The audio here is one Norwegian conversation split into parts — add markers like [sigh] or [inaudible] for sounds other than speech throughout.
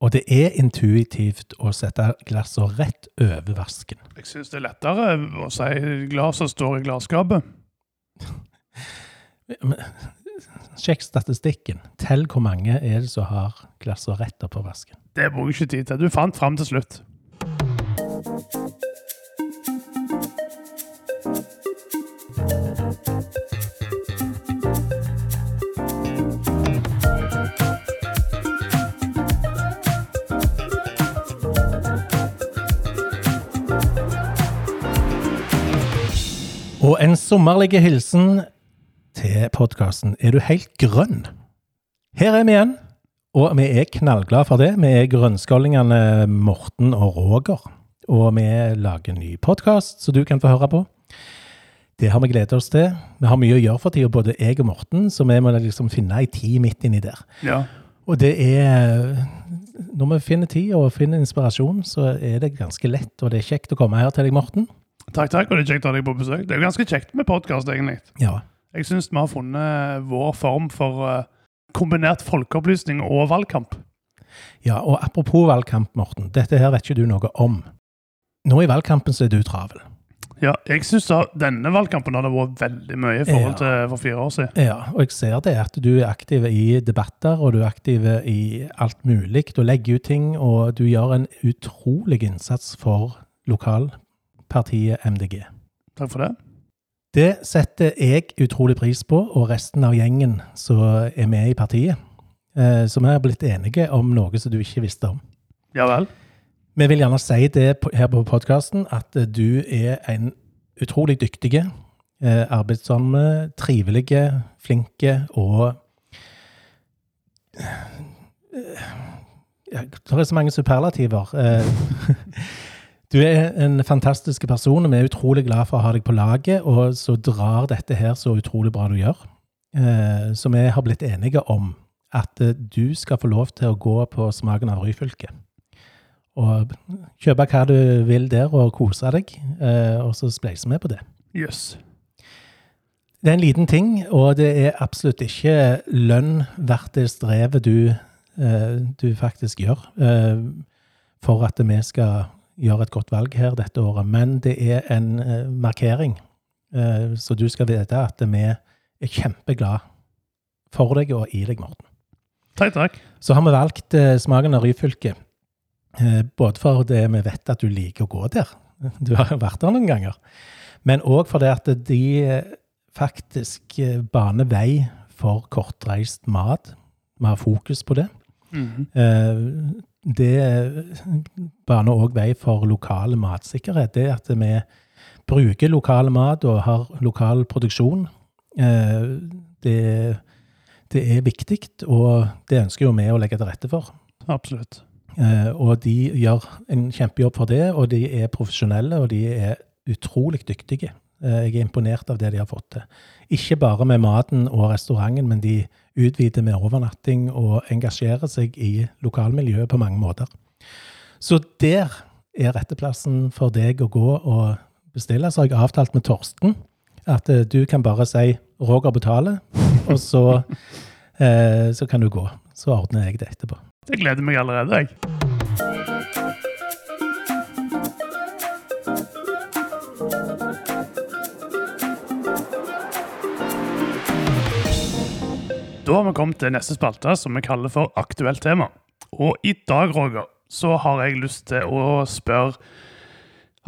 Og det er intuitivt å sette glasset rett over vasken. Jeg syns det er lettere å si glasset står i glasskapet. [laughs] Sjekk statistikken. Tell hvor mange er det som har glasset rett oppå vasken. Det bruker ikke tid til. Du fant fram til slutt. Og en sommerlig hilsen til podkasten Er du helt grønn? Her er vi igjen, og vi er knallglade for det. Vi er grønnskålingene Morten og Roger. Og vi lager en ny podkast som du kan få høre på. Det har vi gledet oss til. Vi har mye å gjøre for tida, både jeg og Morten, så vi må liksom finne ei tid midt inni der. Ja. Og det er Når vi finner tid og finner inspirasjon, så er det ganske lett, og det er kjekt å komme her til deg, Morten. Takk, takk, og det er kjekt å ha deg på besøk. Det er jo ganske kjekt med podkast, egentlig. Ja. Jeg syns vi har funnet vår form for eh, kombinert folkeopplysning og valgkamp. Ja, og apropos valgkamp, Morten. Dette her vet ikke du noe om. Nå i valgkampen så er du travel. Ja, jeg syns denne valgkampen hadde vært veldig mye i forhold Ja. til for fire år siden. Ja, og jeg ser det at du er aktiv i debatter, og du er aktiv i alt mulig. Du legger ut ting, og du gjør en utrolig innsats for lokalpartiet MDG. Takk for det. Det setter jeg utrolig pris på, og resten av gjengen som er med i partiet. Så vi har blitt enige om noe som du ikke visste om. Ja vel. Vi vil gjerne si det her på podkasten, at eh, du er en utrolig dyktige, eh, arbeidsomme, trivelige, flinke og eh, Det er så mange superlativer. Du er en fantastisk person, og vi er utrolig glad for å ha deg på laget, og så drar dette her så utrolig bra du gjør. Eh, Så vi har blitt enige om at eh, du skal få lov til å gå på Smaken av Ryfylke. Og kjøpe hva du vil der og kose deg, eh, og så spleiser vi på det. Jøss. Det er en liten ting, og det er absolutt ikke lønn verdt det strevet du, du faktisk gjør for at vi skal gjøre et godt valg her dette året. Men det er en eh, markering, eh, så du skal vite at vi er kjempeglad for deg og i deg, Morten. Takk, takk. Så har vi valgt eh, Smaken av Ryfylke. Både for det vi vet at du liker å gå der. [laughs] Du har jo vært der noen ganger. Men òg fordi at de faktisk baner vei for kortreist mat. Vi har fokus på det. Mhm. Eh, det baner òg vei for lokal matsikkerhet. Det at vi bruker lokal mat og har lokal produksjon, eh, det, det er viktig, og det ønsker jo vi å legge til rette for. Absolutt. Eh, og de gjør en kjempejobb for det, og de er profesjonelle, og de er utrolig dyktige. Eh, jeg er imponert av det de har fått til. Ikke bare med maten og restauranten, men de utvider med overnatting og engasjerer seg i lokalmiljøet på mange måter. Så der er retteplassen for deg å gå og bestille. Så har jeg avtalt med Torsten at eh, du kan bare si 'Roger betaler', og så, [laughs] eh, så kan du gå. Så ordner jeg det etterpå. Det gleder meg allerede, jeg. Da har vi kommet til neste spalte, som vi kaller for Aktuelt tema. Og i dag, Roger, så har jeg lyst til å spørre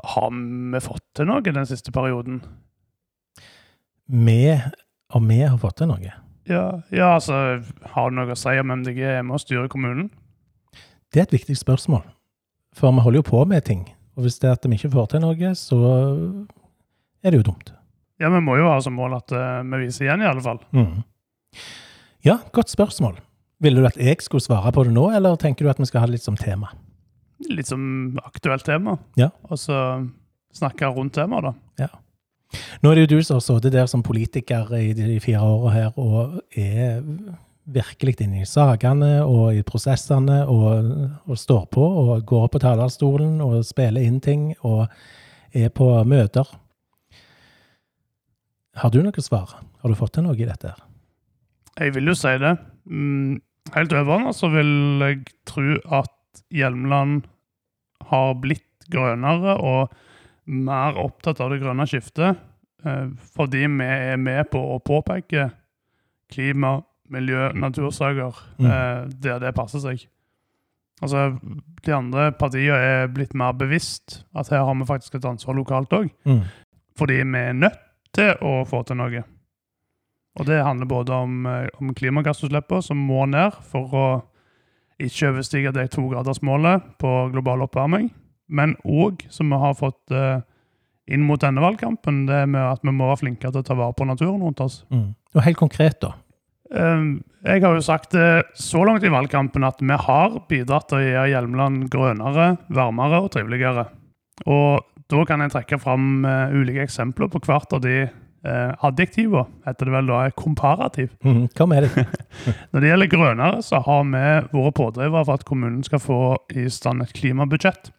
Har vi fått til noe den siste perioden? Vi, om vi har fått til noe? Ja, ja altså Har du noe å si om MDG er med og styrer kommunen? Det er et viktig spørsmål. For vi holder jo på med ting. Og hvis det er at vi ikke får til noe, så er det jo dumt. Ja, vi må jo ha som mål at eh, vi viser igjen, i alle fall. Mhm. Ja, godt spørsmål. Ville du at jeg skulle svare på det nå, eller tenker du at vi skal ha det litt som tema? Litt som aktuelt tema. Ja. Og så snakke rundt temaet, da. Nå er det jo du som har sittet der som politiker i de fire åra her og er virkelig inne i sakene og i prosessene og, og står på og går på talerstolen og spiller inn ting og er på møter. Har du noe svar? Har du fått til noe i dette? her? Jeg vil jo si det. Mm, helt overordnet så vil jeg tro at Hjelmeland har blitt grønnere og mer opptatt av det grønne skiftet eh, fordi vi er med på å påpeke klima, miljø, natursaker Mm. eh, der det passer seg. Altså, De andre partiene er blitt mer bevisst at her har vi faktisk et ansvar lokalt òg. Mm. Fordi vi er nødt til å få til noe. Og det handler både om, eh, om klimagassutslippene, som må ned for å ikke overstige det togradersmålet på global oppvarming, men òg, som vi har fått eh, inn mot denne valgkampen, det med at vi må være flinkere til å ta vare på naturen rundt oss. Mm. Og helt konkret, da. Um, jeg har jo sagt så langt i valgkampen at vi har bidratt til å gjøre Hjelmeland grønnere, varmere og triveligere. Og da kan jeg trekke fram eh, ulike eksempler på hvert av de uh, adjektivene, heter det vel da, er komparativ. [laughs] Mm. Hva med det? [laughs] Når det gjelder grønnere, så har vi vært pådrivere for at kommunen skal få i stand et klimabudsjett.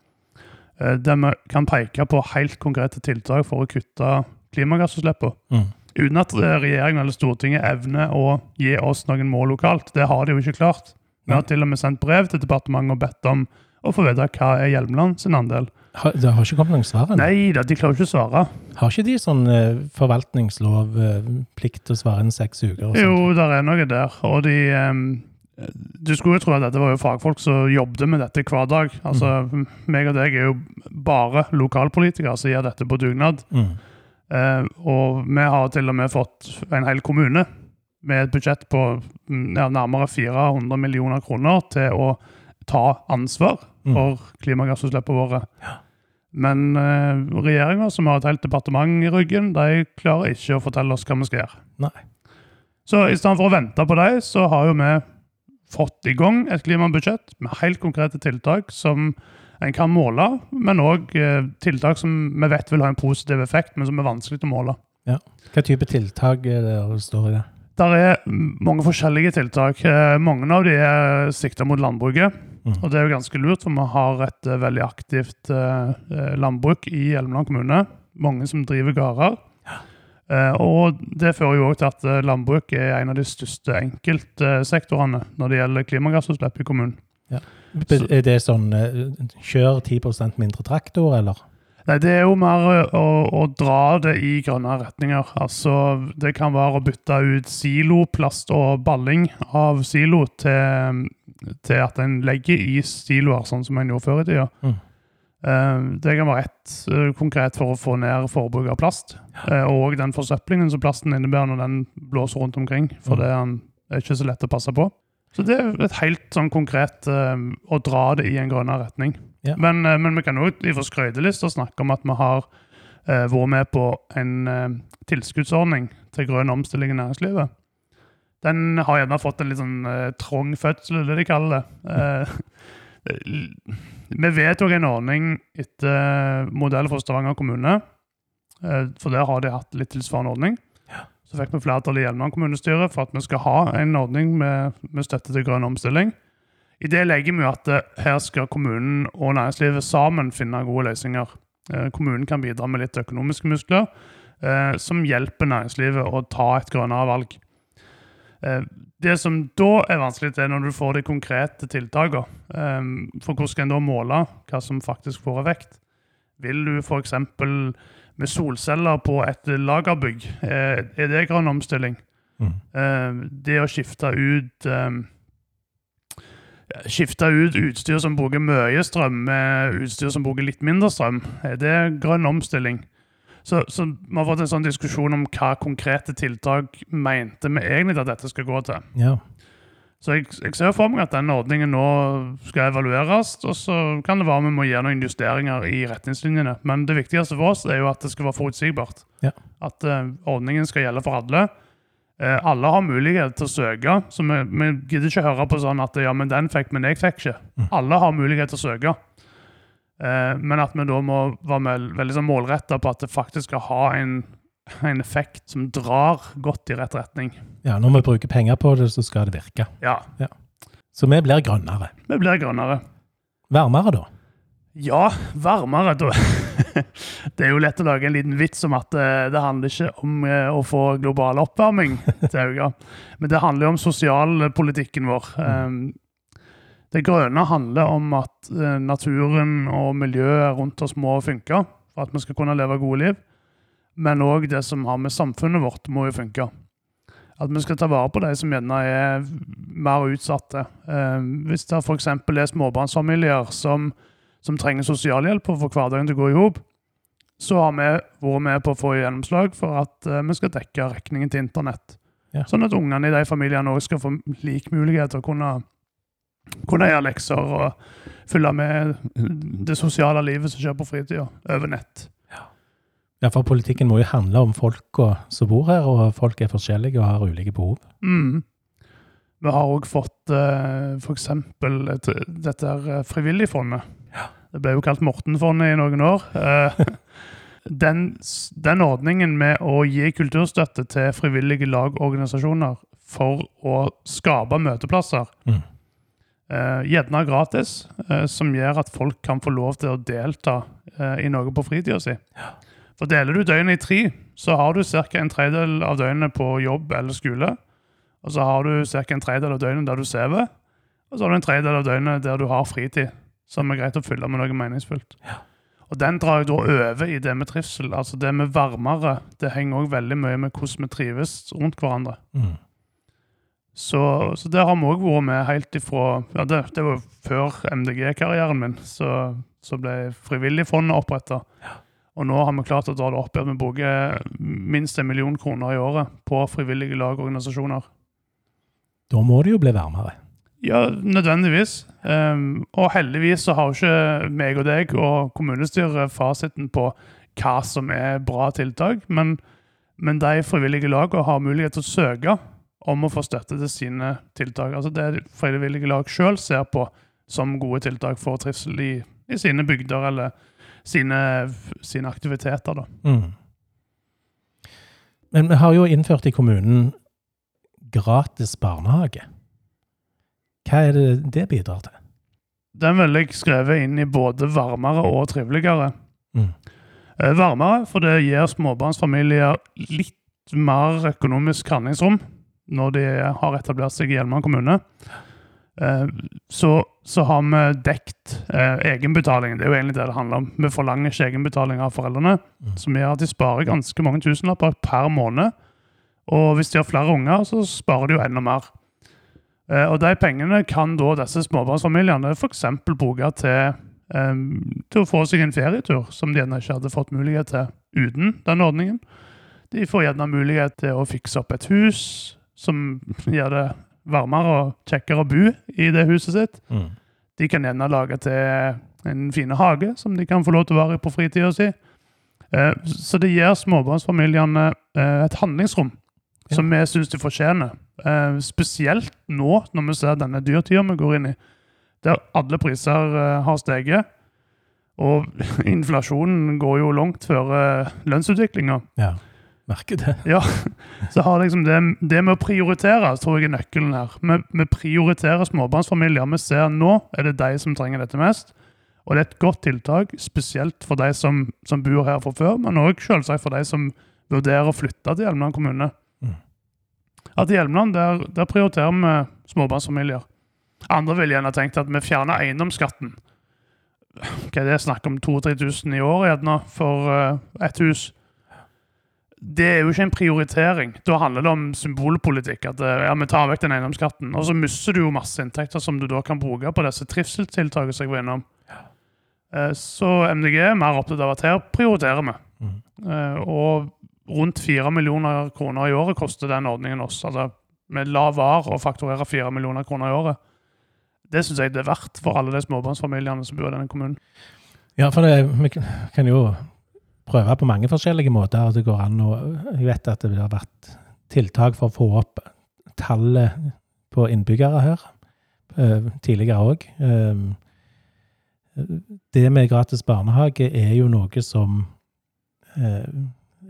eh, Der vi kan peke på helt konkrete tiltak for å kutte klimagassutslippene. Mm. Uten at eh, regjeringen eller Stortinget evner å gi oss noen mål lokalt. Det har de jo ikke klart. Vi har til og med sendt brev til departementet og bedt om å få vite hva er Hjelmeland sin andel. Har, det har ikke kommet noen svar? Nei da, de klarer ikke å svare. Har ikke de sånn eh, forvaltningslov, eh, plikt til å svare innen seks uker? og? Jo, der er noe der. Og de ehm, Du skulle jo tro at dette var jo fagfolk som jobbet med dette hver dag. Altså, meg og deg er jo bare lokalpolitikere som gjør dette på dugnad. Mm. Eh, og vi har til og med fått en hel kommune med et budsjett på mm, ja, nærmere 400 millioner kroner til å ta ansvar Mm. for klimagassutslippene våre. Men uh, regjeringa, som har et helt departement i ryggen, de klarer ikke å fortelle oss hva vi skal gjøre. Nei. Så i stedet for å vente på dem, så har jo vi fått i gang et klimabudsjett med helt konkrete tiltak som en kan måle, men òg tiltak som vi vet vil ha en positiv effekt, men som er vanskelig å måle. Hva type tiltak er det det står i det? Der er mange forskjellige tiltak. Eh, Mange av de er sikta mot landbruket. Mm. Og det er jo ganske lurt, for vi har et uh, veldig aktivt eh, landbruk i Hjelmeland kommune. Mange som driver gårder. Uh, og det fører jo òg til at landbruk er en av de største enkeltsektorene når det gjelder klimagassutslipp i kommunen. Be- Er det sånn kjør 10% mindre traktor, eller? Nei, Det er jo mer å, å dra det i grønne retninger. Altså, Det kan være å bytte ut siloplast og balling av silo til, til at en legger i siloer, sånn som en gjorde før i tida. Mm. Eh, Det kan være ett ø, konkret for å få ned forbruket av plast. Eh, Og den forsøplingen som plasten innebærer når den blåser rundt omkring. For Mm. det er- ikke så lett å passe på. Så det er et helt sånn konkret å dra det i en grønnere retning. Ja. Men, eh, men vi kan òg fra skrytelista snakke om at vi har eh, vært med på en eh, tilskuddsordning til grønn omstilling i næringslivet. Den har gjerne fått en litt sånn uh, trang fødsel, det de kaller det. Uh, vi vedtok en ordning etter modell fra Stavanger kommune, Uh, for der har de hatt litt tilsvarende ordning. Så fikk vi flertall i Hjelmeland kommunestyre for at vi skal ha en ordning med, med støtte til grønn omstilling. I det legger vi at her skal kommunen og næringslivet sammen finne gode løsninger. Kommunen kan bidra med litt økonomiske muskler som hjelper næringslivet å ta et grønnere valg. Eh, Det som da er vanskelig, er når du får de konkrete tiltakene. Eh, For hvordan skal en da måle hva som faktisk får effekt? Vil du f.eks. med solceller på et lagerbygg, eh, er det grønn omstilling? Mm. Eh, Det å skifte ut eh, Skifte ut utstyr som bruker mye strøm, med utstyr som bruker litt mindre strøm. Er det grønn omstilling? Så, så vi har fått en sånn diskusjon om hva konkrete tiltak mente vi egentlig at dette skal gå til. Ja. Så jeg, jeg ser for meg at denne ordningen nå skal evalueres, og så kan det være vi må gjøre noen justeringer i retningslinjene. Men det viktigste for oss er jo at det skal være forutsigbart. Ja. At uh, ordningen skal gjelde for alle. Eh, alle har mulighet til å søke, så vi, vi gidder ikke høre på sånn at ja, men den fikk, men jeg fikk ikke. Mm. Alle har mulighet til å søke. Eh, men at vi da må være veldig sånn målretta på at det faktisk skal ha en, en effekt som drar godt i rett retning. ja, når vi bruker penger på det, så skal det virke. Ja, Så vi blir grønnere. vi blir grønnere. Varmere, da. Ja, varmere. Da. [laughs] Det er jo lett å lage en liten vits om at det det handler ikke om eh, å få global oppvarming [laughs] til øye, men det handler jo om sosialpolitikken vår. Um, Det grønne handler om at eh, naturen og miljøet rundt oss må funke for at vi skal kunne leve gode liv. Men òg det som har med samfunnet vårt, må jo funke. At vi skal ta vare på de som gjerne er mer utsatte. Eh, hvis det f.eks. er småbarnsfamilier som, som trenger sosialhjelp for å få hverdagen til å gå i hop, så har vi vært med på å få gjennomslag for at eh, vi skal dekke regningen til internett. Ja. Sånn at ungene i de familiene òg skal få lik mulighet til å kunne, kunne gjøre lekser og følge med det sosiale livet som skjer på fritida, over nett. Ja, for politikken må jo handle om folka som bor her, og folk er forskjellige og har ulike behov. Mm. Vi har òg fått eh, f.eks. dette her Frivilligfondet. Ja. Det ble jo kalt Mortenfondet i noen år. Eh, [laughs] den, den ordningen med å gi kulturstøtte til frivillige lag og organisasjoner for å skape møteplasser, Mm. Eh, gjerne gratis, eh, som gjør at folk kan få lov til å delta eh, i noe på fritida si. For deler du døgnet i tre, så har du ca. en tredjedel av døgnet på jobb eller skole. Og så har du ca. en tredjedel av døgnet der du sover. Og så har du en tredjedel av døgnet der du har fritid, som er greit å fylle med noe meningsfullt. Og den drar jeg da over i det med trivsel. Altså det med varmere. Det henger òg veldig mye med hvordan vi trives rundt hverandre. Mm. Så, så det har vi òg vært med helt ifra ja, det, det var før MDG-karrieren min, så, så ble Frivilligfondet oppretta. Og nå har vi klart å dra det opp. at Vi bruker minst en million kroner i året på frivillige lag og organisasjoner. Da må det jo bli varmere. Ja, nødvendigvis. Um, og heldigvis så har ikke meg og deg og kommunestyret fasiten på hva som er bra tiltak, men, men de frivillige lagene har mulighet til å søke om å få støtte til sine tiltak. Altså det frivillige lag sjøl ser på som gode tiltak for trivsel i, i sine bygder eller sine, sine aktiviteter. Mm. Men vi har jo innført i kommunen gratis barnehage. Hva er det det bidrar til? Den vil jeg skrevet inn i både varmere og triveligere. Mm. Eh, Varmere, for det gir småbarnsfamilier litt mer økonomisk handlingsrom når de har etablert seg i Hjelmeland kommune. Eh, Så, så har vi dekt eh, egenbetaling. Det er jo egentlig det det handler om. Vi forlanger ikke egenbetaling av foreldrene, Mm. som gjør at de sparer ganske mange tusenlapper per måned. Og hvis de har flere unger, så sparer de jo enda mer. Eh, Og de pengene kan da disse småbarnsfamiliene f.eks. bruke til, til å få seg en ferietur, som de ennå ikke hadde fått mulighet til uten den ordningen. De får gjerne mulighet til å fikse opp et hus som gjør det varmere og kjekkere å bo i det huset sitt. Mm. De kan gjerne lage til en fin hage som de kan få lov til å være i på fritida si. Eh, Så det gir småbarnsfamiliene eh, et handlingsrom Ja. som vi syns de fortjener. Eh, Spesielt nå når vi ser denne dyrtida vi går inn i, der alle priser eh, har steget. Og [laughs] inflasjonen går jo langt før lønnsutviklinga. Ja, merker det. Så har liksom det, det med å prioritere tror jeg er nøkkelen her. Vi, vi prioriterer småbarnsfamilier. Vi ser nå er det de som trenger dette mest. Og det er et godt tiltak, spesielt for de som, som bor her fra før, men òg selvsagt for de som vurderer å flytte til Hjelmeland kommune. Mm. At i Hjelmeland der, der prioriterer vi småbarnsfamilier. Andre ville gjerne tenkt at vi fjerner eiendomsskatten. Hva er det snakk om 2000-3000 i året for uh, et hus? Det er jo ikke en prioritering. Da handler det om symbolpolitikk. At eh, ja, vi tar vekk den eiendomsskatten. Og så mister du jo masse inntekter som du da kan bruke på disse trivselstiltakene som jeg var innom. Eh, Så MDG er mer opptatt av at her prioriterer vi. Mm. Og rundt 4 millioner kroner i året koster den ordningen oss. Altså med lav være og fakturere 4 millioner kroner i året. Det syns jeg det er verdt for alle de småbarnsfamiliene som bor i denne kommunen. Ja, for det, vi kan jo prøve på mange forskjellige måter. og det går an å, Jeg vet at det har vært tiltak for å få opp tallet på innbyggere her eh, tidligere òg. Det med gratis barnehage er jo noe som eh,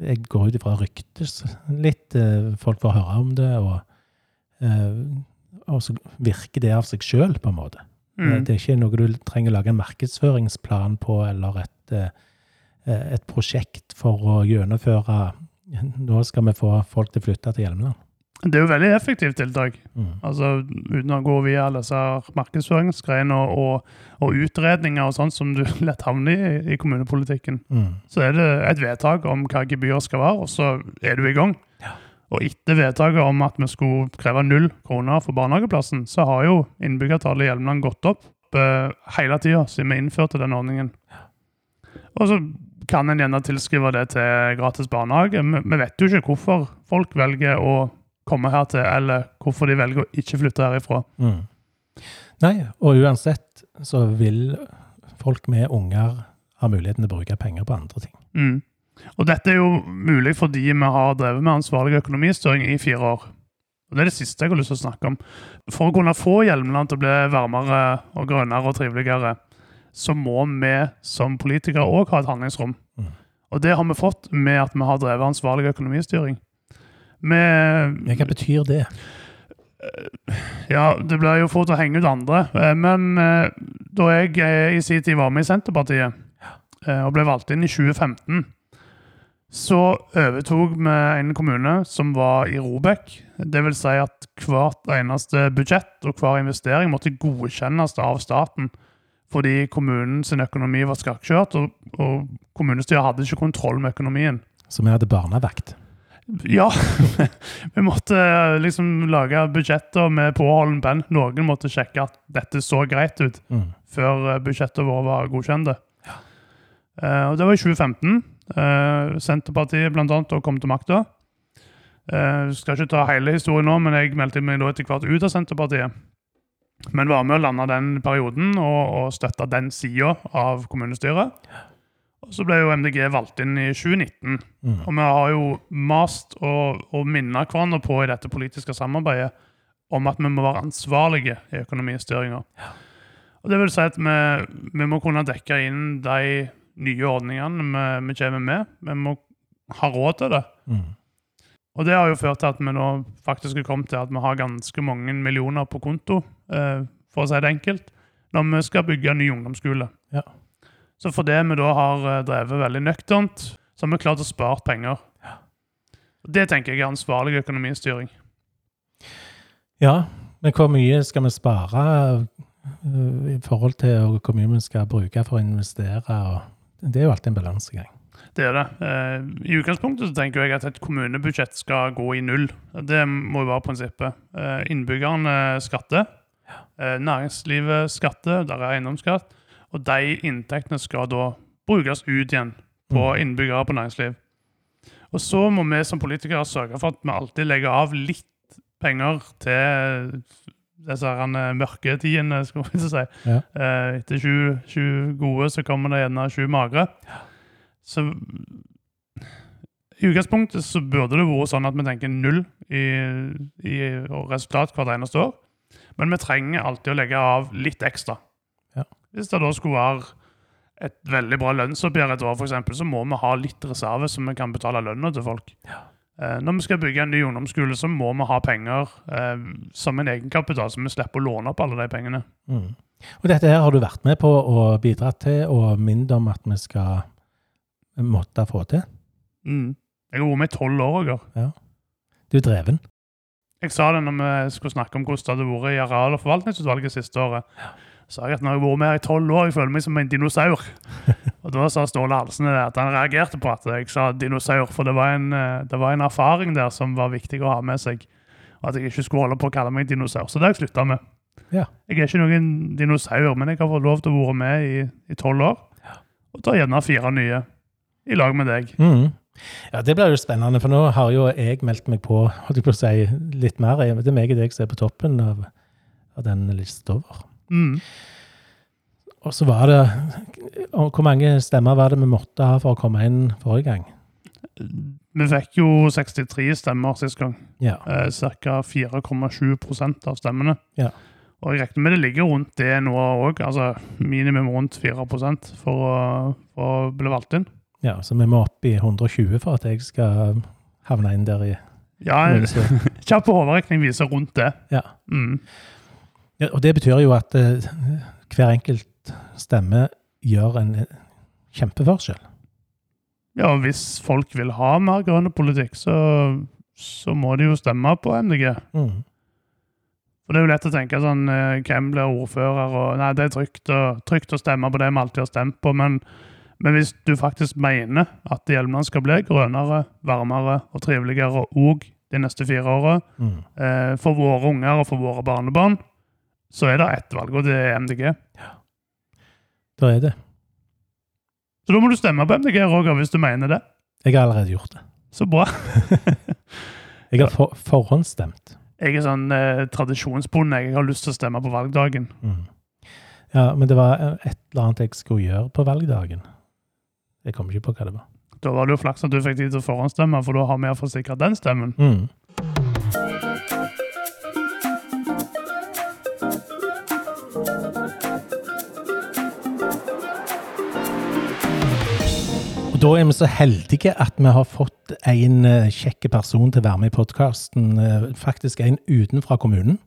jeg går ut ifra ryktes litt. eh, Folk får høre om det, og, eh, og så virker det av seg sjøl, på en måte. Mm. Det er ikke noe du trenger å lage en markedsføringsplan på, eller et, eh, et prosjekt for å gjennomføre Nå skal vi få folk til å flytte til Hjelmeland. Det er jo veldig effektivt tiltak. Mm. Altså Uten å gå via disse markedsføringsgreiene og, og, og utredninger og sånt som du [laughs] lett havner i i kommunepolitikken, Mm. så er det et vedtak om hva gebyret skal være, og så er du i gang. Og etter vedtaket om at vi skulle kreve null kroner for barnehageplassen, så har jo innbyggertallet i Hjelmeland gått opp eh, hele tida siden vi innførte den ordningen. Og så kan en gjerne tilskrive det til gratis barnehage. Vi vet jo ikke hvorfor folk velger å komme her til, eller hvorfor de velger å ikke flytte herifra. Mm. Nei, og uansett så vil folk med unger ha muligheten til å bruke penger på andre ting. Mm. Og dette er jo mulig fordi vi har drevet med ansvarlig økonomistyring i fire år. Og Det er det siste jeg har lyst til å snakke om. For å kunne få Hjelmeland til å bli varmere og grønnere og triveligere, så må vi som politikere òg ha et handlingsrom. Mm. Og det har vi fått med at vi har drevet ansvarlig økonomistyring. Men hva betyr det? ja, det blir jo fort å henge ut andre. Eh, Men eh, da jeg eh, i sin tid var med i Senterpartiet og ble valgt inn i 2015, så overtok vi en kommune som var i Robek. Det vil si at hvert eneste budsjett og hver investering måtte godkjennes av staten. Fordi kommunens økonomi var skakkjørt, og, og kommunestyret hadde ikke kontroll med økonomien. Så vi hadde barnevakt. Ja, [laughs] vi måtte eh, liksom lage budsjetter med påholden penn. Noen måtte sjekke at dette så greit ut Mm. før eh, budsjettet vårt var godkjent. Ja. Uh, og det var i 2015. Uh, Senterpartiet blant annet og kom til makta. Uh, skal ikke ta hele historien nå, men jeg meldte meg da etter hvert ut av Senterpartiet. Men var med å lande den perioden og, og støtta den sida av kommunestyret. Og så ble jo MDG valgt inn i 2019. Mm. Og vi har jo mast og, og minna hverandre på i dette politiske samarbeidet om at vi må være ansvarlige i økonomistyringa. Og det vil si at vi, vi må kunne dekke inn de nye ordningene vi, vi kommer med. Vi må ha råd til det. Mm. Og det har jo ført til at vi nå faktisk har kommet til at vi har ganske mange millioner på konto, eh, for å si det enkelt, når vi skal bygge en ny ungdomsskole. Ja. Så fordi vi da har eh, drevet veldig nøkternt, så har vi klart å spare penger. Og Det tenker jeg er ansvarlig økonomistyring. Ja, men hvor mye skal vi spare øh, i forhold til hvor mye vi skal bruke for å investere? Det er jo alltid en balansegang. Det er det. Eh, I utgangspunktet så tenker jeg at et kommunebudsjett skal gå i null. Det må jo være prinsippet. Eh, innbyggerne skatter. Eh, næringslivet skatter. Der er eiendomsskatt. Og de inntektene skal da brukes ut igjen på Mm. innbyggere på næringsliv. Og så må vi som politikere sørge for at vi alltid legger av litt penger til disse mørketidene, skal vi si. Ja. Eh, etter sju, sju gode, så kommer det gjerne sju magre. Så i utgangspunktet så burde det vært sånn at vi tenker null i, i resultat hvert eneste år. Men vi trenger alltid å legge av litt ekstra. Ja. Hvis det da skulle være et veldig bra lønnsoppgjør et år, eksempel, så må vi ha litt reserve så vi kan betale lønna til folk. Ja. når vi skal bygge en ny ungdomsskole, så må vi ha penger eh, som en egenkapital, så vi slipper å låne opp alle de pengene. Mm. Og dette her har du vært med på å bidra til, og minnet om at vi skal måtte få til. Mm. Jeg har vært med i tolv år. Roger. Du er dreven. Jeg sa det når vi skulle snakke om hvordan det hadde vært i areal- og forvaltningsutvalget siste året. Så sa jeg at når jeg har vært med her i tolv år, jeg føler meg som en dinosaur. [laughs] og da sa Ståle Halsen at han reagerte på at jeg sa dinosaur, for det var, en, eh, det var en erfaring der som var viktig å ha med seg. Og at jeg ikke skulle holde på å kalle meg dinosaur. Så det har jeg slutta med. Ja. Jeg er ikke noen dinosaur, men jeg har fått lov til å være med i- tolv år. Og tar gjerne fire nye i lag med deg. Mm. Ja, Det blir jo spennende, for nå har jo jeg meldt meg på holdt jeg på å si, litt mer. Det er meg og deg som er på toppen av, av den lista over. Mm. Og så var det Hvor mange stemmer var det vi måtte ha for å komme inn forrige gang? Vi fikk jo 63 stemmer sist gang. Ja. Eh, Ca. 4,7 prosent av stemmene. Ja. Og jeg regner med det ligger rundt det nå òg, altså minimum rundt 4 for å, for å bli valgt inn. Ja, Så vi må opp i 120 for at jeg skal havne inn der i Ja, [laughs] kjapp overrekning viser rundt det. ja. Mm. ja. Og det betyr jo at uh, hver enkelt stemme gjør en kjempeforskjell. Ja, og hvis folk vil ha mer grønn politikk, så så må de jo stemme på MDG. Mm. For det er jo lett å tenke sånn eh, Hvem blir ordfører? og Nei, det er trygt å, trygt å stemme på det vi alltid har stemt på, men, men hvis du faktisk mener at Hjelmeland skal bli grønnere, varmere og triveligere òg de neste fire åra, Mm. eh, for våre unger og for våre barnebarn, så er det ett valg, og det er MDG. Ja. Da er det. Så da må du stemme på MDG, Roger, hvis du mener det. Jeg har allerede gjort det. Så bra. [laughs] Jeg har for, forhåndsstemt. Jeg er sånn eh, tradisjonsbonde. Jeg har lyst til å stemme på valgdagen. Mm. Ja, men det var eh, et eller annet jeg skulle gjøre på valgdagen. Jeg kom ikke på hva det var. Da var det jo flaks at du fikk tid til å forhåndsstemme, for da har vi iallfall sikra den stemmen. Mm. Da er vi så heldige at vi har fått en eh, kjekk person til å være med i podkasten. Faktisk en utenfra kommunen.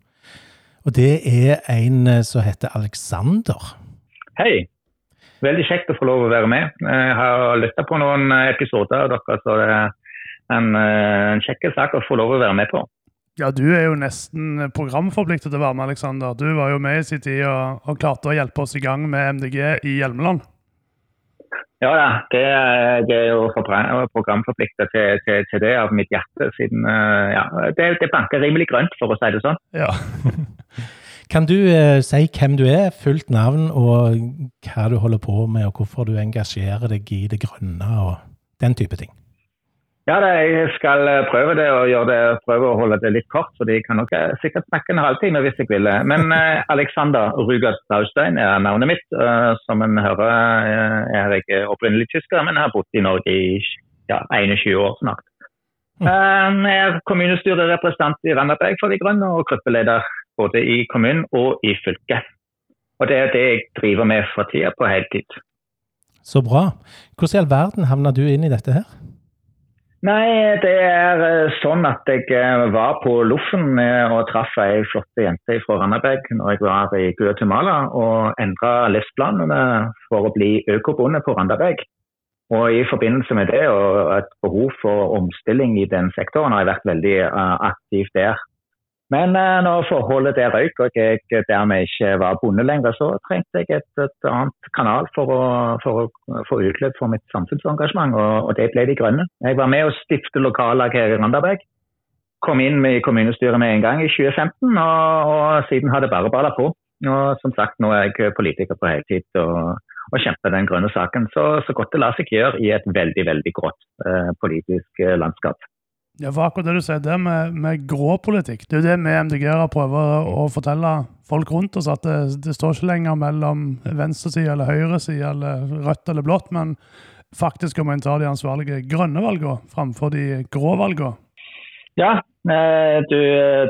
Og det er en eh, som heter Alexander. Hei. Veldig kjekt å få lov å være med. Jeg har lytta på noen episoder av dere, så det er en, eh, en kjekk sak å få lov å være med på. Ja, du er jo nesten programforpliktet til å være med, Aleksander. Du var jo med i sin tid og, og klarte å hjelpe oss i gang med MDG i Hjelmeland. Ja, ja. Det, er- er jo programforpliktet til, til, til det av mitt hjerte, siden eh, ja, det, det banker rimelig grønt, for å si det sånn. Ja. [laughs] Kan du eh, si hvem du er, fullt navn, og hva du holder på med, og hvorfor du engasjerer deg i det grønne og den type ting? Ja, det, jeg skal eh, prøve det og det, prøve å holde det litt kort, for de kan nok eh, sikkert snakke en halvtime hvis jeg ville. Men [laughs] eh, Alexander Rugard Daustein er navnet mitt. Eh, som en hører er jeg opprinnelig tysker, men har bodd i Norge i ja, 21 år snart. Eh, Jeg er kommunestyrerepresentant i Randaberg for De Grønne og gruppeleder både i kommunen og i fylket. Og det er det jeg driver med for tida på heltid. Så bra. Hvordan i all verden havna du inn i dette her? Nei, det er eh, sånn at jeg eh, var på Loffen eh, og traff ei flott jente fra Randaberg når jeg var i Guatemala og endra livsplanene for å bli økobonde på Randaberg. Og I forbindelse med det og et behov for omstilling i den sektoren har jeg vært veldig aktiv der. Men eh, når forholdet der røyk og jeg dermed ikke var bonde lenger, så trengte jeg et, et annet kanal for å, for å få utløp for mitt samfunnsengasjement, og, og det ble De Grønne. Jeg var med å stifte lokallag her i Randaberg. Kom inn i kommunestyret med en gang i 2015, og, og siden har det bare balla på. Og som sagt, nå er jeg politiker på heltid og, og kjemper den grønne saken så, så godt det lar seg gjøre i et veldig, veldig grått eh, politisk eh, landskap. Ja, for akkurat det du sier, det med, med grå politikk, det er jo det vi MDG-ere prøver å fortelle folk rundt oss, at det, det står ikke lenger mellom venstreside eller høyreside eller rødt eller blått, men faktisk om en tar de ansvarlige grønne valgene framfor de grå valgene. Ja, eh, du,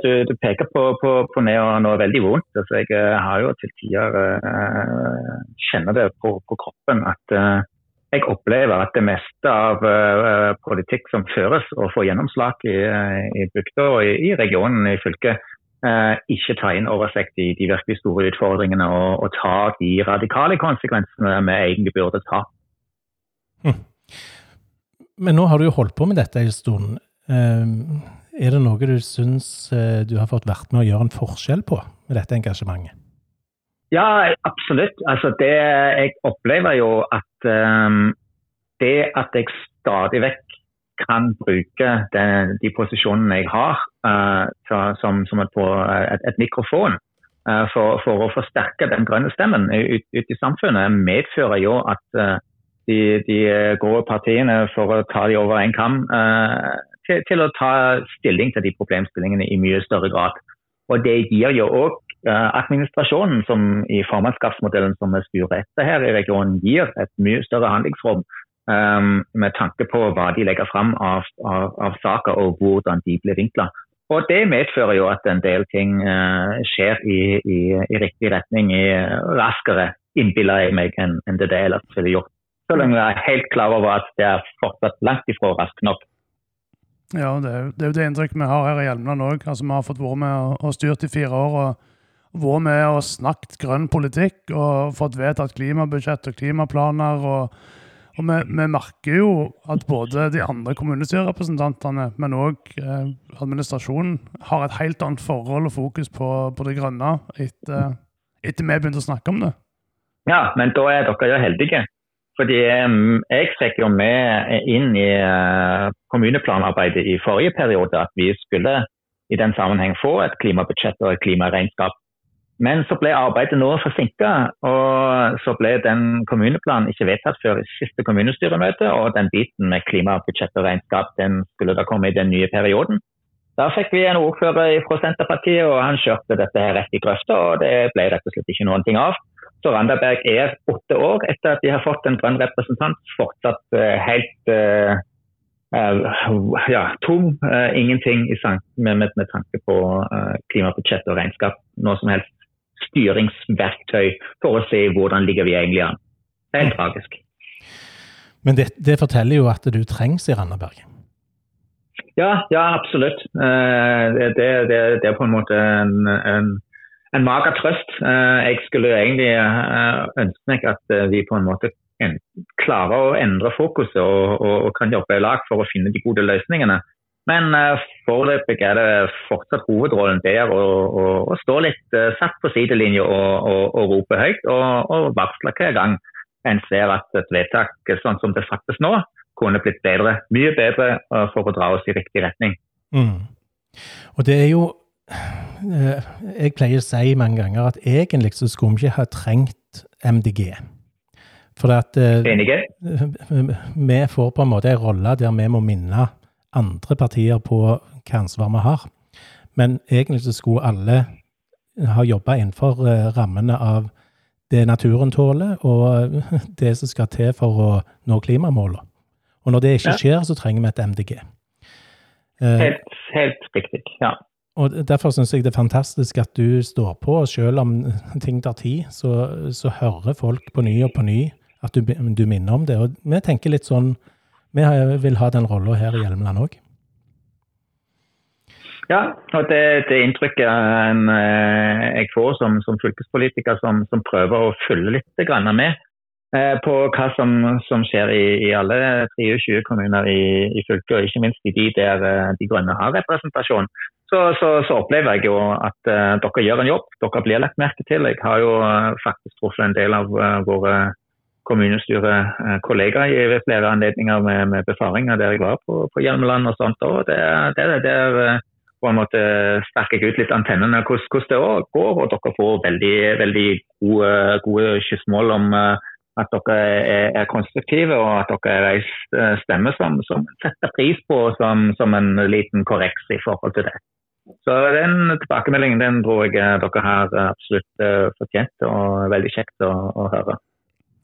du, du peker på, på, på noe, noe veldig vondt. Altså, jeg eh, har jo til tider uh, kjenner det på, på kroppen at eh, jeg opplever at det meste av uh, politikk som føres og får gjennomslag i, eh, i bygda og i, i regionen i fylket, uh, ikke tar inn over seg de, virkelig store utfordringene og, og tar de radikale konsekvensene vi egentlig burde ta. Men nå har du jo holdt på med dette en stund. Uh, Er det noe du syns du har fått vært med å gjøre en forskjell på med dette engasjementet? Ja, absolutt. Altså det, jeg opplever jo at um, det at jeg stadig vekk kan bruke den, de posisjonene jeg har uh, som, som et, et, et mikrofon uh, for, for å forsterke den grønne stemmen ut, ut i samfunnet, medfører jo at uh, de, de grå partiene, for å ta de over en kam, til, til å ta stilling til de problemstillingene i mye større grad. Og det gir jo òg administrasjonen, som i formannskapsmodellen som vi styrer etter her i regionen, gir et mye større handlingsrom um, med tanke på hva de legger fram av, av, av saker og hvordan de blir vinkla. Og det medfører jo at en del ting uh, skjer i, i, i riktig retning i, raskere, innbiller jeg meg, enn en det det ellers ville gjort. Så lenge jeg er helt klar over at det er fortsatt langt ifra raskt nok. Ja, det er, jo- det det inntrykket vi har her i Hjelmeland òg. Altså, vi har fått vært med og styrt i fire år. og vært med og snakket grønn politikk og fått vedtatt klimabudsjett og klimaplaner. og Og vi, vi, merker jo at både de andre kommunestyrerepresentantene, men òg eh, administrasjonen, har et helt annet forhold og fokus på, på det grønne etter, etter vi begynte å snakke om det. Ja, men da er dere jo heldige. Fordi jeg fikk jo med inn i uh, kommuneplanarbeidet i forrige periode at vi skulle i den sammenheng få et klimabudsjett og et klimaregnskap. Men så ble arbeidet nå forsinka, og så ble den kommuneplanen ikke vedtatt før i siste kommunestyremøte. Og den biten med klimabudsjett og regnskap den skulle da komme i den nye perioden. Da fikk vi en ordfører fra Senterpartiet, og han kjørte dette her rett i grøfta. Og det ble rett og slett ikke noen ting av. Så Randaberg er åtte år etter at de har fått en grønn representant, fortsatt uh, helt uh, uh, ja, tom. ingenting med, med, med, tanke på klimabudsjett og regnskap. Noe som helst styringsverktøy for å se hvordan ligger vi egentlig an. Det er helt tragisk. Men det, det forteller jo at du trengs i Randaberg? Ja, ja absolutt. Eh, det, det, det, er på en måte en, en, en mager trøst. Eh, jeg skulle egentlig eh, ønske meg at vi på en måte klarer å endre fokuset og, og, og kan jobbe i lag for å finne de gode løsningene. Men uh, foreløpig er det fortsatt hovedrollen der å, å, å stå litt satt på sidelinja og, og, og, rope høyt og, og varsle hver gang en ser at et vedtak sånn som det fattes nå, kunne blitt bedre. Mye bedre for å dra oss i riktig retning. Mm. Og det er jo Jeg pleier å si mange ganger at egentlig så skulle vi ikke ha trengt MDG. For at Enige? vi får på en måte en rolle der vi må minne andre partier på hva ansvar vi har. Men egentlig så skulle alle ha jobba innenfor eh, rammene av det naturen tåler, og [laughs] det som skal til for å nå klimamålene. Og når det ikke skjer, så trenger vi et MDG. Eh, helt, helt riktig, ja. Og Derfor syns jeg det er fantastisk at du står på, og selv om [laughs] ting tar tid, så, så hører folk på ny og på ny at du, du minner om det. Og vi tenker litt sånn vi vil ha den rolla her i Hjelmeland òg. Ja, og det, det inntrykket en, jeg får som, som fylkespolitiker som, som, prøver å følge litt med eh, på hva som, som skjer i, i, alle 23 kommuner i, i, fylket, og ikke minst i de der eh, De Grønne har representasjon, så, så, så, opplever jeg jo at dere gjør en jobb. Dere blir lagt merke til. Jeg har jo faktisk truffet en del av våre kommunestyrekollega i ved flere anledninger med, med, befaringer der jeg var på, på Hjelmeland og sånt. og det, det, Der eh, på en måte sterker jeg ut litt antennene hvordan, hvordan det går. Og dere får veldig, veldig gode, gode kyssmål om uh, at dere er, er, konstruktive og at dere er ei stemme som, som, setter pris på som, som, en liten korreks i forhold til det. Så den tilbakemeldingen den tror jeg dere har absolutt fortjent og veldig kjekt å, å høre.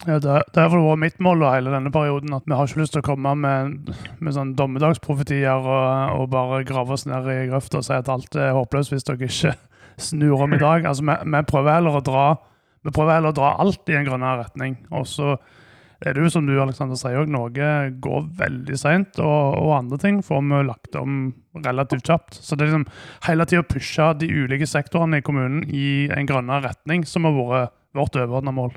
Ja, det, det har vært mitt mål hele denne perioden. At vi har ikke lyst til å komme med, med sånn dommedagsprofetier og, og, bare grave oss ned i grøfta og si at alt er håpløst hvis dere ikke [laughs] snur om i dag. Altså, vi, vi, prøver heller å dra vi prøver heller å dra alt i en grønnere retning. Og så er det jo som du Alexander sier òg, noe går veldig seint, og, og, andre ting får vi lagt om relativt kjapt. Så det er liksom hele tida å pushe de ulike sektorene i kommunen i en grønnere retning som har vært vårt overordna mål.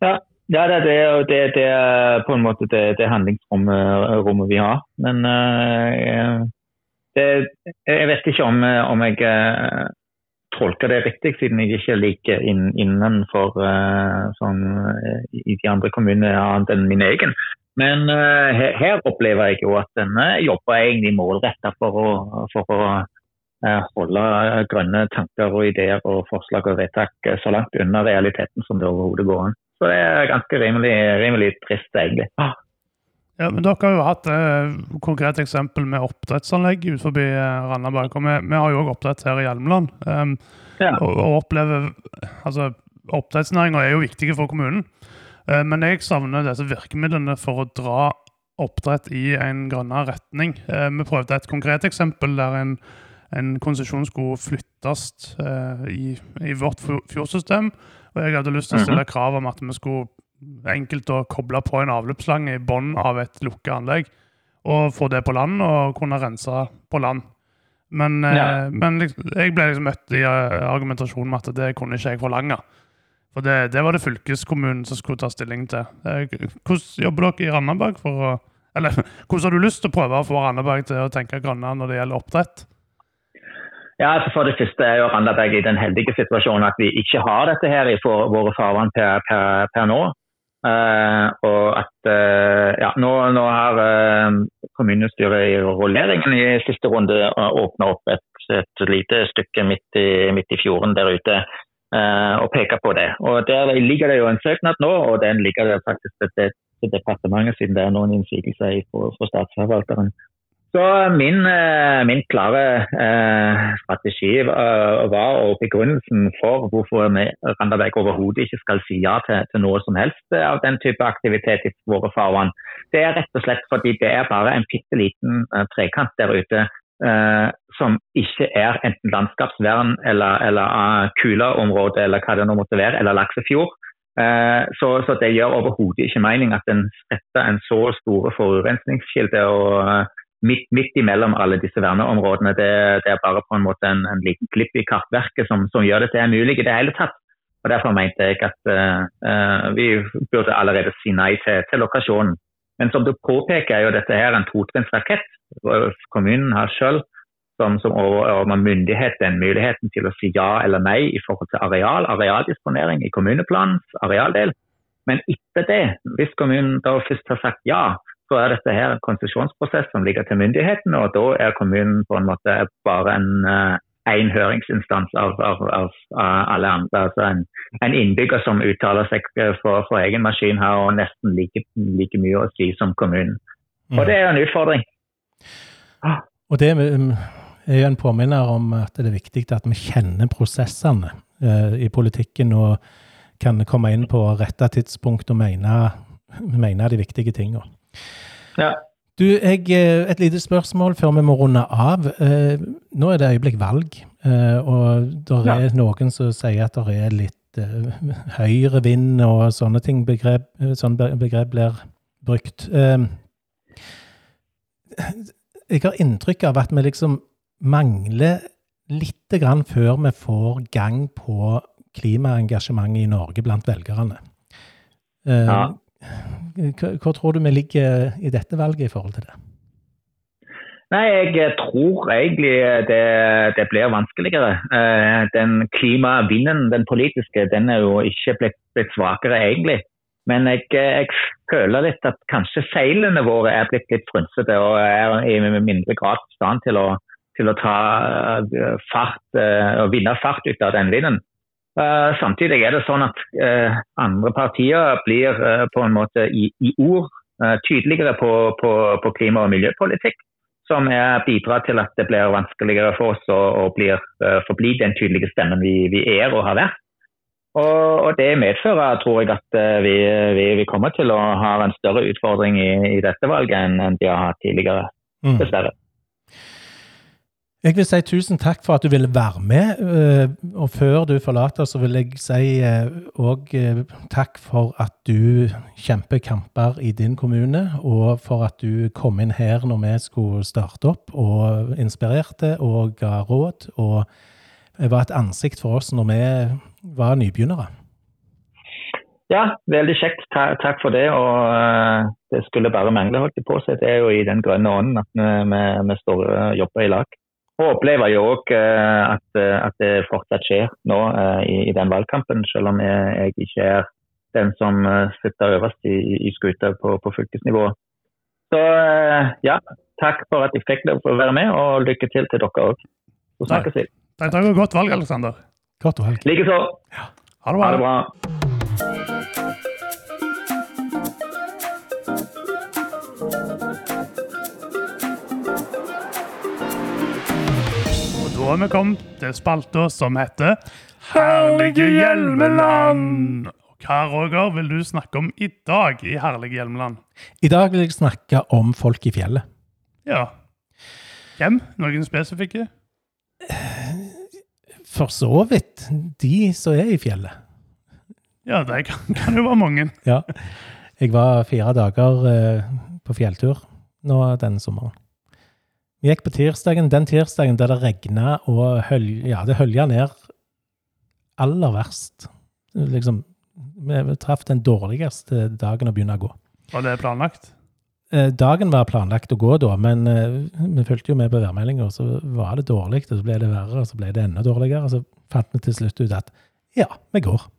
Ja, ja det, det, det, det, er på en måte det, handlingsrommet vi har. Men uh, jeg vet ikke om, om jeg uh, tolker det riktig, siden jeg ikke liker inn, innenfor uh, sånn, i de andre kommunene annet enn min egen. Men her, her, opplever jeg jo at denne jobber egentlig målretta for å, for å holde grønne tanker og ideer og forslag og vedtak så langt unna realiteten som det overhodet går an. Så det er ganske rimelig, rimelig trist, egentlig. Ah. Ja, men Dere har jo hatt eh, konkret eksempel med oppdrettsanlegg utenfor eh, Randaberg. og vi, vi, har jo òg oppdrett her i Hjelmeland. Um, ja. og, og opplever, altså Oppdrettsnæringa er jo viktig for kommunen, uh, men jeg savner disse virkemidlene for å dra oppdrett i en grønnere retning. Uh, vi prøvde et konkret eksempel der en, en konsesjon skulle flyttes uh, i, i, vårt fjordsystem. Og jeg hadde lyst til å stille mhm. krav om at vi skulle enkelt å koble på en avløpsslange i bunnen av et lukket anlegg, og få det på land og kunne rense på land. Men, eh, ja. men jeg ble liksom møtt i eh, argumentasjonen med at det kunne ikke jeg forlange. For det, det var det fylkeskommunen som skulle ta stilling til. Eh, Hvordan jobber dere i Randaberg for å Eller [laughs] hvordan har du lyst til å prøve å få Randaberg til å tenke grønnere når det gjelder oppdrett? Ja, altså For det første er jo Randaberg i den heldige situasjonen at vi ikke har dette her i for, våre farvann per, per, per nå. Uh, og at uh, ja, nå, nå har uh, kommunestyret i rulleringen i siste runde åpna opp et, et, lite stykke midt i, midt i fjorden der ute og peker på det. Og Der ligger det jo en søknad nå, og den ligger det faktisk til, til departementet siden det er noen innsigelser fra statsforvalteren. Så min, eh, min klare eh, strategi eh, var, og begrunnelsen for hvorfor vi Randaberg overhodet ikke skal si ja til, til, noe som helst av den type aktivitet i våre farvann, det er rett og slett fordi det er bare en bitte liten trekant der ute eh, som ikke er enten landskapsvern eller, eller uh, kuleområde eller hva det nå måtte være, eller laksefjord. Eh, så, så, det gjør overhodet ikke mening at en retter en så store forurensningskilde og midt, midt imellom alle disse verneområdene. Det, det, er bare på en måte en, en liten klipp i kartverket som, som, gjør det til mulig i det hele tatt. Og Derfor mente jeg at uh, vi burde allerede si nei til, til, lokasjonen. Men som du påpeker, er jo dette her en totrinnsrakett. Kommunen har selv som, som overordner myndigheten muligheten til å si ja eller nei i forhold til areal, arealdisponering i kommuneplanens arealdel. Men etter det, hvis kommunen da først har sagt ja, så er dette her en konsesjonsprosess som ligger til myndighetene, og da er kommunen på en måte bare en én eh, høringsinstans av, av, av, alle andre. Altså en, en, innbygger som uttaler seg for, for, egen maskin, har nesten like, like, mye å si som kommunen. Og det er en utfordring. Ah. Og det er jo en påminner om at det er viktig at vi kjenner prosessene eh, i politikken og kan komme inn på rette tidspunkt og mene, mene de viktige tingene. Ja. Du, jeg, eh, et lite spørsmål før vi må runde av. Eh, nå er det øyeblikk valg, eh, og det er ja. noen som sier at det er litt høyre vind og sånne ting. Begrep, sånne begrep blir brukt. Jeg har inntrykk av at vi liksom mangler lite grann før vi får gang på klimaengasjementet i Norge blant velgerne. Ja. Hva, tror du vi ligger i dette valget i forhold til det? Nei, Jeg tror egentlig det, det blir vanskeligere. Eh, den klimavinden, den politiske, den er jo ikke blitt, blitt svakere, egentlig. Men jeg, jeg, føler litt at kanskje seilene våre er blitt litt frynsete og er i mindre grad i stand til å, til å ta eh, fart eh, og vinne fart ut av den vinden. Uh, samtidig er det sånn at uh, andre partier blir uh, på en måte i, i ord tydeligere på, på, på, klima- og miljøpolitikk, som er bidrar til at det blir vanskeligere for oss å, å blir, forbli den tydelige stemmen vi, vi er og har vært. Og, og, Det medfører tror jeg at vi, vi, vi, kommer til å ha en større utfordring i, i dette valget enn, enn de har hatt tidligere, mm. Jeg vil si tusen takk for at du ville være med. Eh, og før du forlater, så vil jeg si òg eh, eh, takk for at du kjemper kamper i din kommune, og for at du kom inn her når vi skulle starte opp, og inspirerte og ga råd. Og var et ansikt for oss når vi var nybegynnere. Ja, veldig kjekt. Takk for det. Og det skulle bare mangle, holdt jeg på å si. Det er jo i den grønne ånden at vi, vi, vi står og jobber i lag. Og opplever jo òg eh, at, eh, at, det fortsatt skjer nå eh, i, i, den valgkampen, selv om jeg, jeg, ikke er den som sitter øverst i, i skuta på, på, fylkesnivå. Så ja, takk for at jeg fikk lov å være med, og lykke til til dere òg. Så snakkes vi. Takk og godt valg, Aleksander. Godt valg. Likeså. Ja. Ha det bra. Ha det bra. Da er vi kommet til spalta som heter Herlige Hjelmeland. Hva Roger, vil du snakke om i dag i Herlige Hjelmeland? I dag vil jeg snakke om folk i fjellet. Ja. Hvem? Noen spesifikke? For så vidt de som er i fjellet. Ja, det kan, kan jo være mange. ja. Jeg var fire dager eh, på fjelltur nå denne sommeren. Vi gikk på tirsdagen, den tirsdagen der det regna og høl, ja, det hølja ned aller verst. liksom Vi traff den dårligste dagen å begynne å gå. Var det planlagt? Eh, dagen var planlagt å gå da, men eh, vi fulgte jo med på værmeldinga, og så var det dårlig, og så ble det verre, og så ble det enda dårligere. Og så fant vi til slutt ut at ja, vi går. [laughs]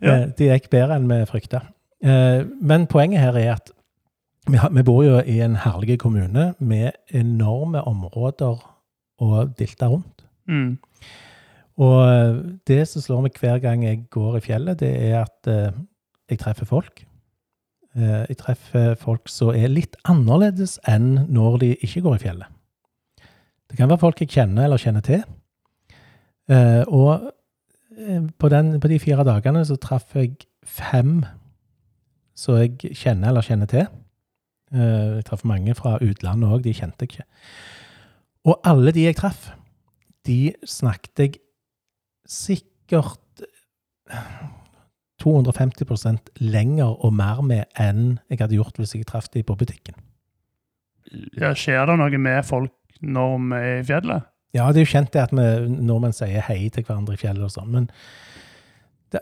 Ja. Eh, Det gikk bedre enn vi frykta. Men poenget her er at vi, har, vi bor jo i en herlig kommune med enorme områder å dilte rundt. Mm. Og det som slår meg hver gang jeg går i fjellet, det er at eh, jeg treffer folk. Eh, jeg treffer folk som er litt annerledes enn når de ikke går i fjellet. Det kan være folk jeg kjenner eller kjenner til. Eh, og eh, på, den, på de fire dagene så traff jeg fem som jeg kjenner eller kjenner til. Eh, jeg traff mange fra utlandet òg, de kjente jeg ikke. Og alle de jeg traff, de snakket jeg sikkert 250% lenger og mer med enn jeg hadde gjort hvis jeg traff de på butikken. Ja, skjer det noe med folk når vi er i fjellet? Ja, det er jo kjent det at vi nordmenn sier hei til hverandre i fjellet og sånn, men det,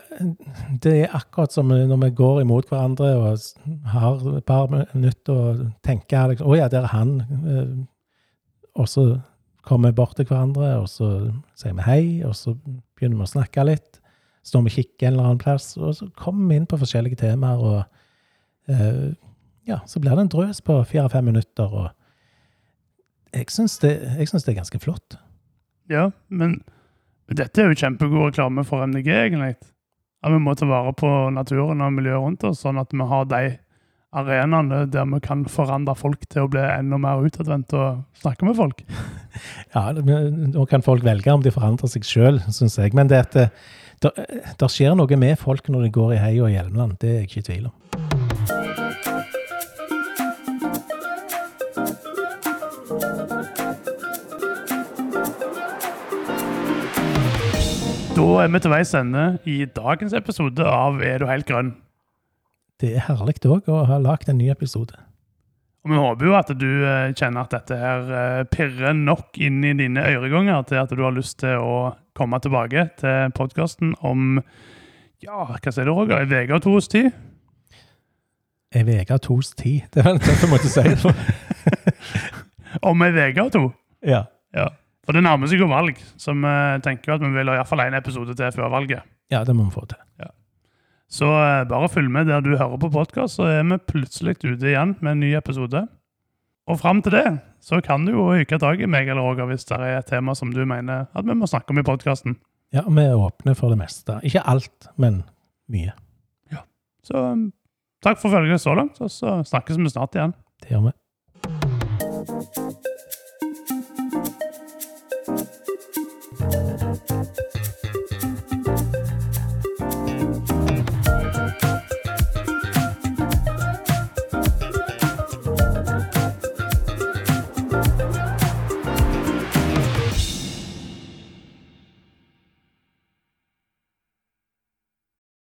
det er akkurat som når vi går imot hverandre og har et par minutter og tenker liksom, 'Å ja, der er han', eh, og så kommer vi bort til hverandre, og så sier vi hei, og så begynner vi å snakke litt. Står vi og kikker en eller annen plass, og så kommer vi inn på forskjellige temaer, og eh, ja, så blir det en drøs på fire-fem minutter, og jeg syns det, det er ganske flott. Ja, men dette er jo kjempegod reklame for MDG, egentlig. At vi må ta vare på naturen og miljøet rundt oss, sånn at vi har de arenaene der vi kan forandre folk til å bli enda mer utadvendt og snakke med folk. [laughs] Ja, Nå kan folk velge om de forandrer seg sjøl, syns jeg. Men det at det, det, det skjer noe med folk når de går i hei og Hjelmeland, det er jeg ikke i tvil om. Da er vi til veis ende i dagens episode av Er du helt grønn? Det er herlig òg å ha lagd en ny episode. Og vi håper jo at du eh, kjenner at dette her eh, pirrer nok inn i dine øreganger til at du har lyst til å komme tilbake til podkasten om ja, hva sier du, Roger? En uke og to hos ti? Ei uke og hos ti? Det var en du måtte si. [laughs] Om en uke og to? Ja. Ja. For det nærmer seg jo valg, så vi tenker at vi vil ha iallfall én episode til før valget. ja, det må vi få til. Så eh, bare følg med der du hører på podkast, så er vi plutselig ute igjen med en ny episode. Og fram til det så kan du jo hykke tak i meg eller Roger hvis det er et tema som du mener at vi må snakke om i podkasten. Ja, og vi er åpne for det meste. Ikke alt, men mye. Ja. Så um, takk for følget så langt, og så snakkes vi snart igjen. Det gjør vi.